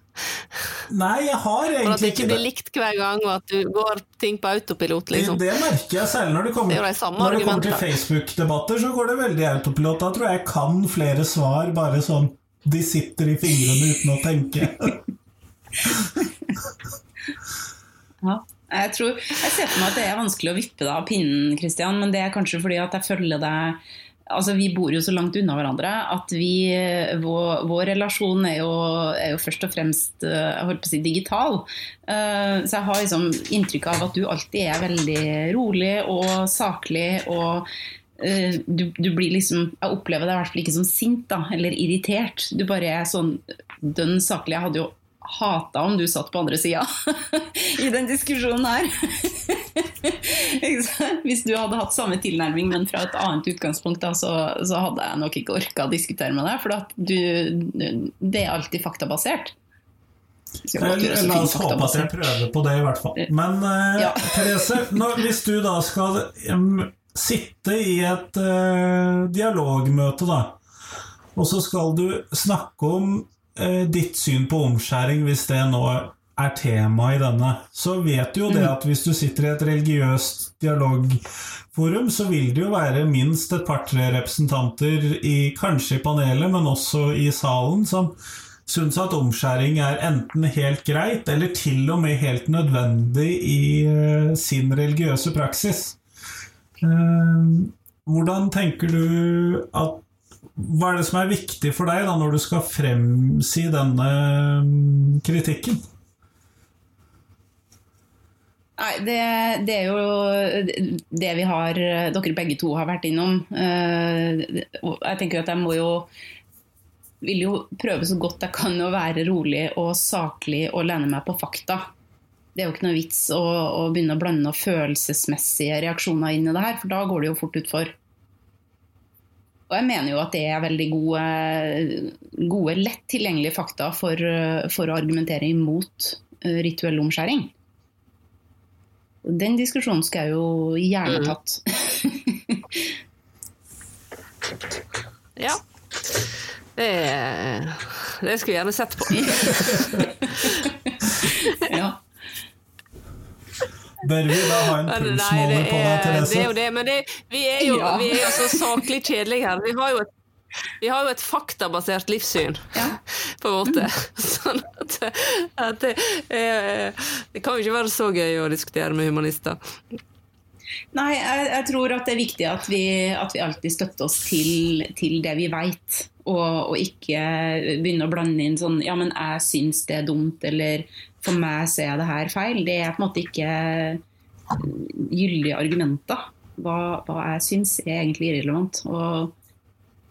[SPEAKER 1] Nei, jeg har
[SPEAKER 3] For at det
[SPEAKER 1] egentlig
[SPEAKER 3] ikke
[SPEAKER 1] ikke
[SPEAKER 3] blir likt hver gang, og at du går ting på autopilot, liksom.
[SPEAKER 1] Det merker jeg særlig når det kommer,
[SPEAKER 3] Det er jo de samme
[SPEAKER 1] når det kommer til. Facebook-debatter. Så går det veldig autopilot. Da tror jeg jeg kan flere svar bare sånn De sitter i fingrene uten å tenke.
[SPEAKER 2] Ja. Jeg, tror, jeg ser for meg at det er vanskelig å vippe deg av pinnen, Christian, men det er kanskje fordi at jeg følger deg Altså, Vi bor jo så langt unna hverandre at vi, vår, vår relasjon er jo, er jo først og fremst eh, si, digital. Eh, Så jeg har liksom inntrykk av at du alltid er veldig rolig og saklig. og eh, du, du blir liksom, Jeg opplever deg i hvert fall ikke som sint da, eller irritert. Du bare er sånn dønn saklig. Jeg hadde jo hata om du satt på andre sida i den diskusjonen her. Hvis du hadde hatt samme tilnærming, men fra et annet utgangspunkt, da, så, så hadde jeg nok ikke orka å diskutere med deg. For du, det er alltid faktabasert. Godt
[SPEAKER 1] La oss håpe at jeg prøver på det, i hvert fall. Men eh,
[SPEAKER 2] Ja.
[SPEAKER 1] Therese, når, hvis du da skal um, sitte i et uh, dialogmøte, da, og så skal du snakke om eh, ditt syn på omskjæring, hvis det nå er tema i denne, så vet du jo det at hvis du sitter i et religiøst dialogforum, så vil det jo være minst et par-tre representanter, i, kanskje i panelet, men også i salen, som syns at omskjæring er enten helt greit, eller til og med helt nødvendig i eh, sin religiøse praksis. Eh, hvordan tenker du at Hva er det som er viktig for deg da når du skal fremsi denne mm, kritikken?
[SPEAKER 2] Nei, det, det er jo det vi har Dere begge to har vært innom. Eh, Jeg tenker at jeg må jo vil jo prøve så godt jeg kan å være rolig og saklig og lene meg på fakta. Det er jo ikke noe vits å, å begynne å blande følelsesmessige reaksjoner inn i det her, for da går det jo fort utfor. Og jeg mener jo at det er veldig gode, gode lett tilgjengelige fakta for, for å argumentere imot eh, rituell omskjæring. Den diskusjonen skal jeg jo gjerne
[SPEAKER 3] Mm.
[SPEAKER 2] tatt.
[SPEAKER 3] Ja. Det, det skulle jeg gjerne sett på.
[SPEAKER 2] ja.
[SPEAKER 1] Bør vi da ha en pulsmåler på deg,
[SPEAKER 3] Therese? det er jo det, men det, vi, er jo,
[SPEAKER 2] Ja.
[SPEAKER 3] vi er jo så saklig kjedelige her. Vi har jo et, vi har jo et faktabasert livssyn,
[SPEAKER 2] Ja.
[SPEAKER 3] på en måte. Sånn at, at det, eh, det kan jo ikke være så gøy å diskutere med humanister.
[SPEAKER 2] Nei, jeg, jeg, tror at det er viktig at vi, at vi alltid støtter oss til, til det vi veit. Og, og, ikke begynne å blande inn sånn Ja, men jeg syns det er dumt, eller for meg ser jeg det her feil. Det er på en måte ikke gyldige argumenter. Hva, hva jeg syns er egentlig irrelevant. Og,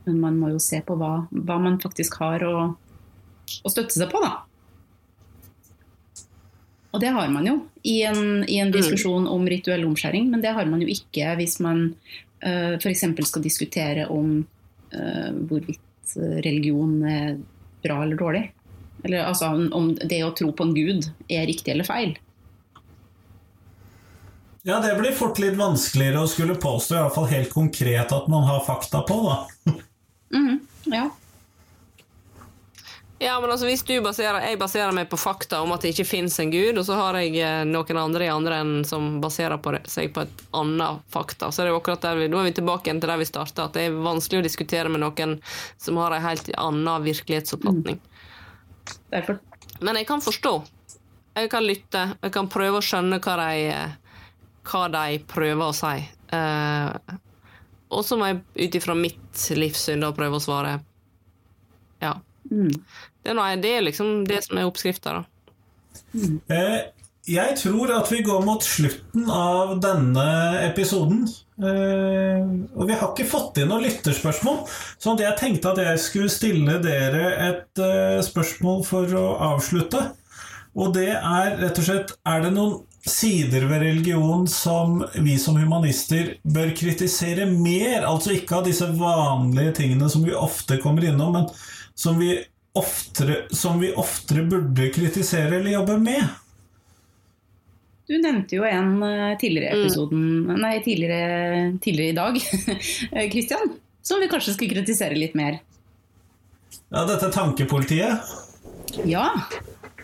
[SPEAKER 2] men man må jo se på hva, hva man faktisk har å, å støtte seg på, da. Og det har man jo i en, i en mm. diskusjon om rituell omskjæring, men det har man jo ikke hvis man uh, eh, f.eks. skal diskutere om uh, hvorvidt religion er bra eller dårlig. Eller altså om det å tro på en gud er riktig eller feil.
[SPEAKER 1] Ja, det blir fort litt vanskeligere å skulle påstå, i hvert fall helt konkret, at man har fakta på, da.
[SPEAKER 2] mm, ja.
[SPEAKER 3] Ja, men altså hvis du baserer, Jeg baserer meg på fakta om at det ikke fins en gud, og så har jeg eh, noen andre i andre enn som baserer på det, seg på et annet fakta. Så er det akkurat der vi, Da er vi tilbake igjen til der vi starta, at det er vanskelig å diskutere med noen som har en helt annen virkelighetsoppfatning. Mm.
[SPEAKER 2] Derfor.
[SPEAKER 3] Men jeg kan forstå. Jeg kan lytte. Jeg kan prøve å skjønne hva de, hva de prøver å si. Uh, og så må jeg ut ifra mitt livssyn da prøve å svare ja. Mm. Det, er noe, det er liksom det som er oppskrifta, da.
[SPEAKER 1] Mm. Jeg tror at vi går mot slutten av denne episoden. Eh, og vi har ikke fått inn noen lytterspørsmål, så jeg tenkte at jeg skulle stille dere et eh, spørsmål for å avslutte. Og det er rett og slett Er det noen sider ved religion som vi som humanister bør kritisere mer? Altså ikke av disse vanlige tingene som vi ofte kommer innom, men som vi oftere, som vi oftere burde kritisere eller jobbe med?
[SPEAKER 2] Du nevnte jo en eh, tidligere mm. episoden, mm. nei, tidligere, tidligere, i dag, Kristian, som vi kanskje skulle kritisere litt mer.
[SPEAKER 1] Ja, dette tankepolitiet?
[SPEAKER 2] Ja.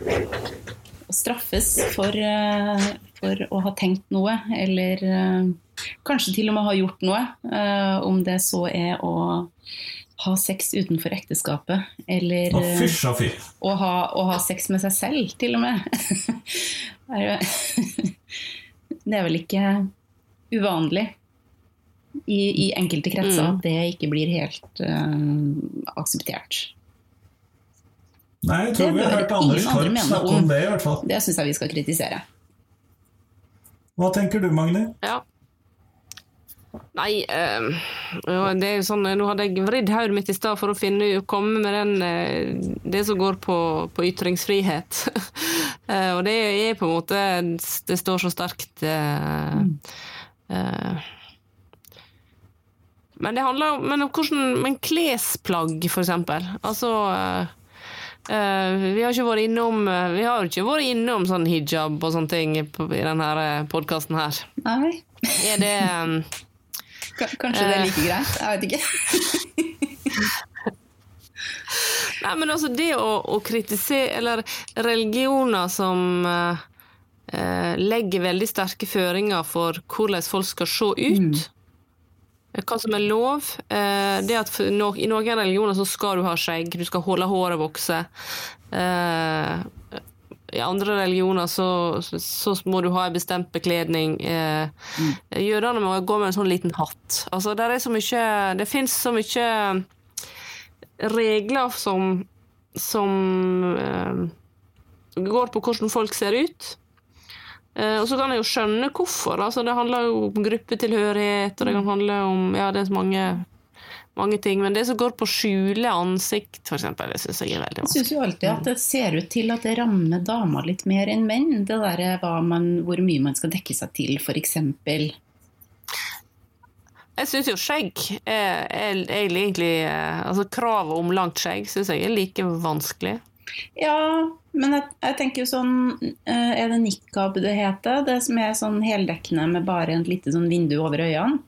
[SPEAKER 2] Å straffes for, eh, for, å ha tenkt noe, eller eh, kanskje til og med ha gjort noe. Om det så er å ha sex utenfor ekteskapet. Eller
[SPEAKER 1] å, fysj, å, fy.
[SPEAKER 2] Å, ha, å ha sex med seg selv, til og med. det er vel ikke uvanlig i, i enkelte kretser mm. det ikke blir helt uh, akseptert.
[SPEAKER 1] Nei, jeg tror det vi har hørt Anders Torp snakke om det, i hvert fall.
[SPEAKER 2] Det syns jeg vi skal kritisere.
[SPEAKER 1] Hva tenker du, Magni?
[SPEAKER 3] Ja, Nei, øh, det er jo sånn Nå hadde jeg vridd hodet mitt i stad for å finne, komme med den, uh, det som går på, på ytringsfrihet. uh, og det er på en måte Det står så sterkt mm. Men det handler om, men om hvordan Men klesplagg, for eksempel. Altså vi har ikke vært innom Vi har ikke vært innom sånn hijab og sånne ting på, i denne podkasten her.
[SPEAKER 2] Nei.
[SPEAKER 3] Er det um,
[SPEAKER 2] Kanskje det er like greit? Jeg vet ikke.
[SPEAKER 3] Nei, men altså det å, å, kritisere Eller religioner som eh, legger veldig sterke føringer for hvordan folk skal se ut. Mm. Hva som er lov. Eh, det at no, I noen religioner så skal du ha skjegg, du skal holde håret vokse. Uh, i andre religioner så, så, må du ha en bestemt bekledning. Eh, mm. Jødene må gå med en sånn liten hatt. Altså, det er så mye Det fins så mye regler som som eh, går på hvordan folk ser ut. Eh, og så kan jeg jo skjønne hvorfor. Altså, det handler jo om gruppetilhørighet, og det kan handle om Ja, det er så mange mange ting. Men det som går på skjule ansikt, f.eks., det syns jeg er veldig
[SPEAKER 2] vanskelig. Jeg syns jo alltid at det ser ut til at det rammer damer litt mer enn menn. Det der hvor mye man skal dekke seg til, f.eks.
[SPEAKER 3] Jeg syns jo skjegg er, er, er, egentlig Altså kravet om langt skjegg syns jeg er like vanskelig.
[SPEAKER 2] Ja, men jeg, jeg, tenker jo sånn eh, Er det nikab det heter? Det som er sånn heldekkende med bare et lite sånn vindu over øynene?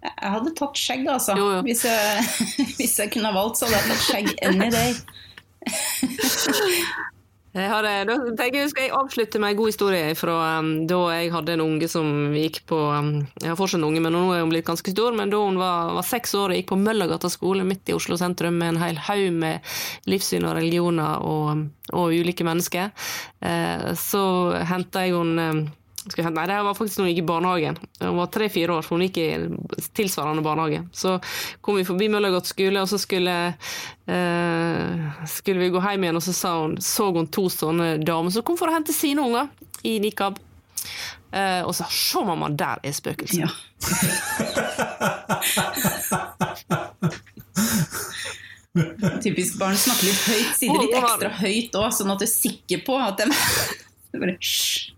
[SPEAKER 2] Jeg hadde tatt skjegg, altså. Jo, jo. Hvis, jeg, hvis, jeg, kunne valgt, så hadde jeg tatt skjegg any day.
[SPEAKER 3] jeg har, da tenker jeg skal jeg avslutte med en god historie fra um, da jeg hadde en unge som gikk på um, Jeg har fortsatt en unge, men nå er hun blitt ganske stor. Men da hun var, var seks år og gikk på Møllergata skole midt i Oslo sentrum med en hel haug med livssyn og religioner og, og ulike mennesker, uh, så henta jeg henne um, Nei, det var faktisk når hun gikk i barnehagen. Hun var tre-fire år, for hun gikk i tilsvarende barnehage. Så kom vi forbi Møllergodt skole, og så skulle, eh, skulle vi gå hjem igjen, og så sa hun, så hun to sånne damer som kom for å hente sine unger i nikab. Eh, og sa 'se, mamma, der er spøkelset'.
[SPEAKER 2] Ja. Typisk barn snakker litt høyt, sier det litt ekstra høyt òg, sånn at du er sikker på at de bare Hysj.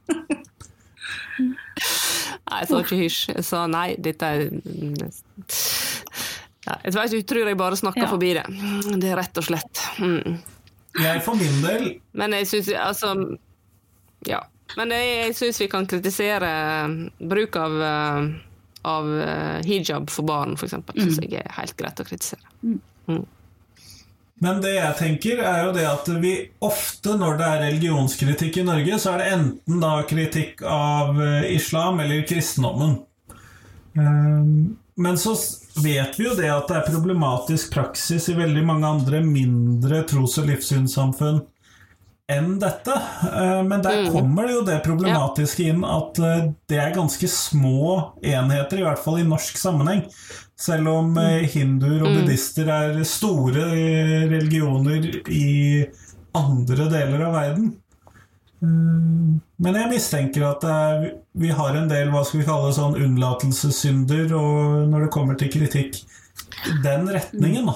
[SPEAKER 3] Nei, sa ikke hysj. Sa nei, dette er ja, Jeg vet, jeg tror jeg bare snakker
[SPEAKER 2] Ja.
[SPEAKER 3] forbi det. Det er rett og slett. Mm.
[SPEAKER 1] Jeg for min del
[SPEAKER 3] Men jeg syns altså Ja. Men jeg, jeg syns vi kan kritisere bruk av, eh, av eh, hijab for barn, f.eks. Syns jeg er helt greit å kritisere.
[SPEAKER 1] Men det jeg tenker er jo det at vi ofte når det er religionskritikk i Norge, så er det enten da kritikk av eh, islam eller kristendommen. Ehm, Men så vet vi jo det at det er problematisk praksis i veldig mange andre mindre tros- og livssynssamfunn enn dette. Eh, Men der kommer det jo det problematiske inn at eh, det er ganske små enheter, i hvert fall i norsk sammenheng. Selv om eh, hinduer og buddhister er store eh, religioner i andre deler av verden. Mm, Men jeg mistenker at det er, vi har en del hva skal vi kalle sånn unnlatelsessynder og når det kommer til kritikk den retningen. da.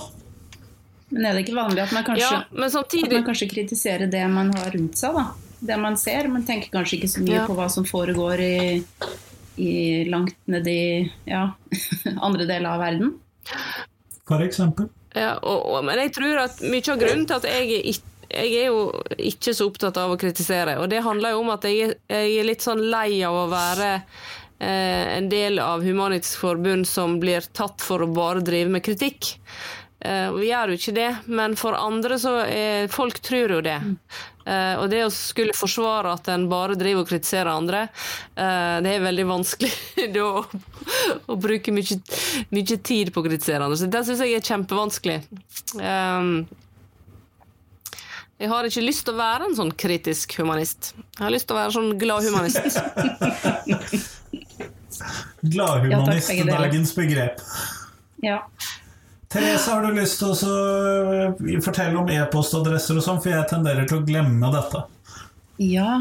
[SPEAKER 2] Men er det ikke vanlig at man kanskje,
[SPEAKER 3] Ja, men
[SPEAKER 2] at man kanskje kritiserer det man har rundt seg? da? Det man ser, men tenker kanskje ikke så mye
[SPEAKER 3] Ja.
[SPEAKER 2] på hva som foregår i, i langt nedi ja, andre deler av verden.
[SPEAKER 1] For eksempel.
[SPEAKER 3] Ja, og, og, men jeg tror at mye av grunnen til at jeg er, ikke, jeg er jo ikke så opptatt av å kritisere, og det handler jo om at jeg, er- jeg er litt sånn lei av å være eh, en del av Human-Etisk Forbund som blir tatt for å bare drive med kritikk. Eh, vi gjør jo ikke det, men for andre så er Folk tror jo det. Eh, og det å skulle forsvare at en bare driver og kritiserer andre, uh, det er veldig vanskelig da å, å bruke mye, mye tid på å kritisere andre. Så det syns jeg er kjempevanskelig. Um, jeg har ikke lyst til å være en sånn kritisk humanist. Jeg har lyst til å være sånn glad humanist.
[SPEAKER 1] Gladhumanist,
[SPEAKER 2] ja, er
[SPEAKER 1] dagens begrep.
[SPEAKER 2] Ja.
[SPEAKER 1] Therese, har du lyst til å eh, fortelle om e-postadresser og sånn, for jeg tenderer til å glemme dette.
[SPEAKER 2] Ja.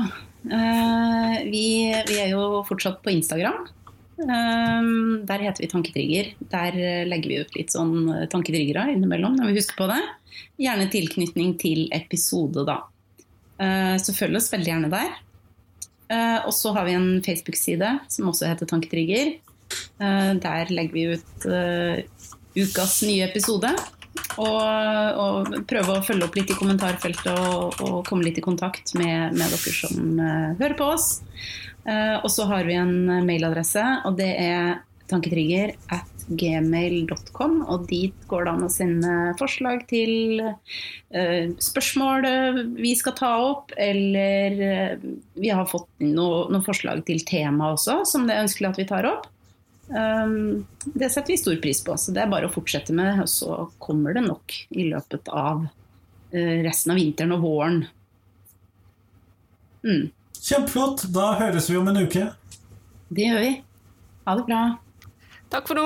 [SPEAKER 2] eh, vi, vi er jo fortsatt på Instagram. Eh, der heter vi Tanketrigger. Der legger vi ut litt sånn eh, tanketriggere innimellom når vi husker på det. Gjerne tilknytning til episode, da. Eh, så følg oss veldig gjerne der. Eh, og så har vi en Facebook-side som også heter Tanketrigger. Der legger vi ut ukas nye episode. Og, og prøve å følge opp litt i kommentarfeltet og, og komme litt i kontakt med, med dere som uh, hører på oss. Uh, og så har vi en mailadresse, og det er tanketrigger at gmail.com. Og dit går det an å sende forslag til uh, spørsmål vi skal ta opp, eller vi har fått noe- noen forslag til tema også, som det er ønskelig at vi tar opp. Um, det setter vi stor pris på, så det er bare å fortsette med, og så kommer det nok i løpet av eh, resten av vinteren og våren. Mm,
[SPEAKER 1] Kjempeflott. Da høres vi om en uke.
[SPEAKER 2] det gjør vi. Ha det bra.
[SPEAKER 3] Takk for nå.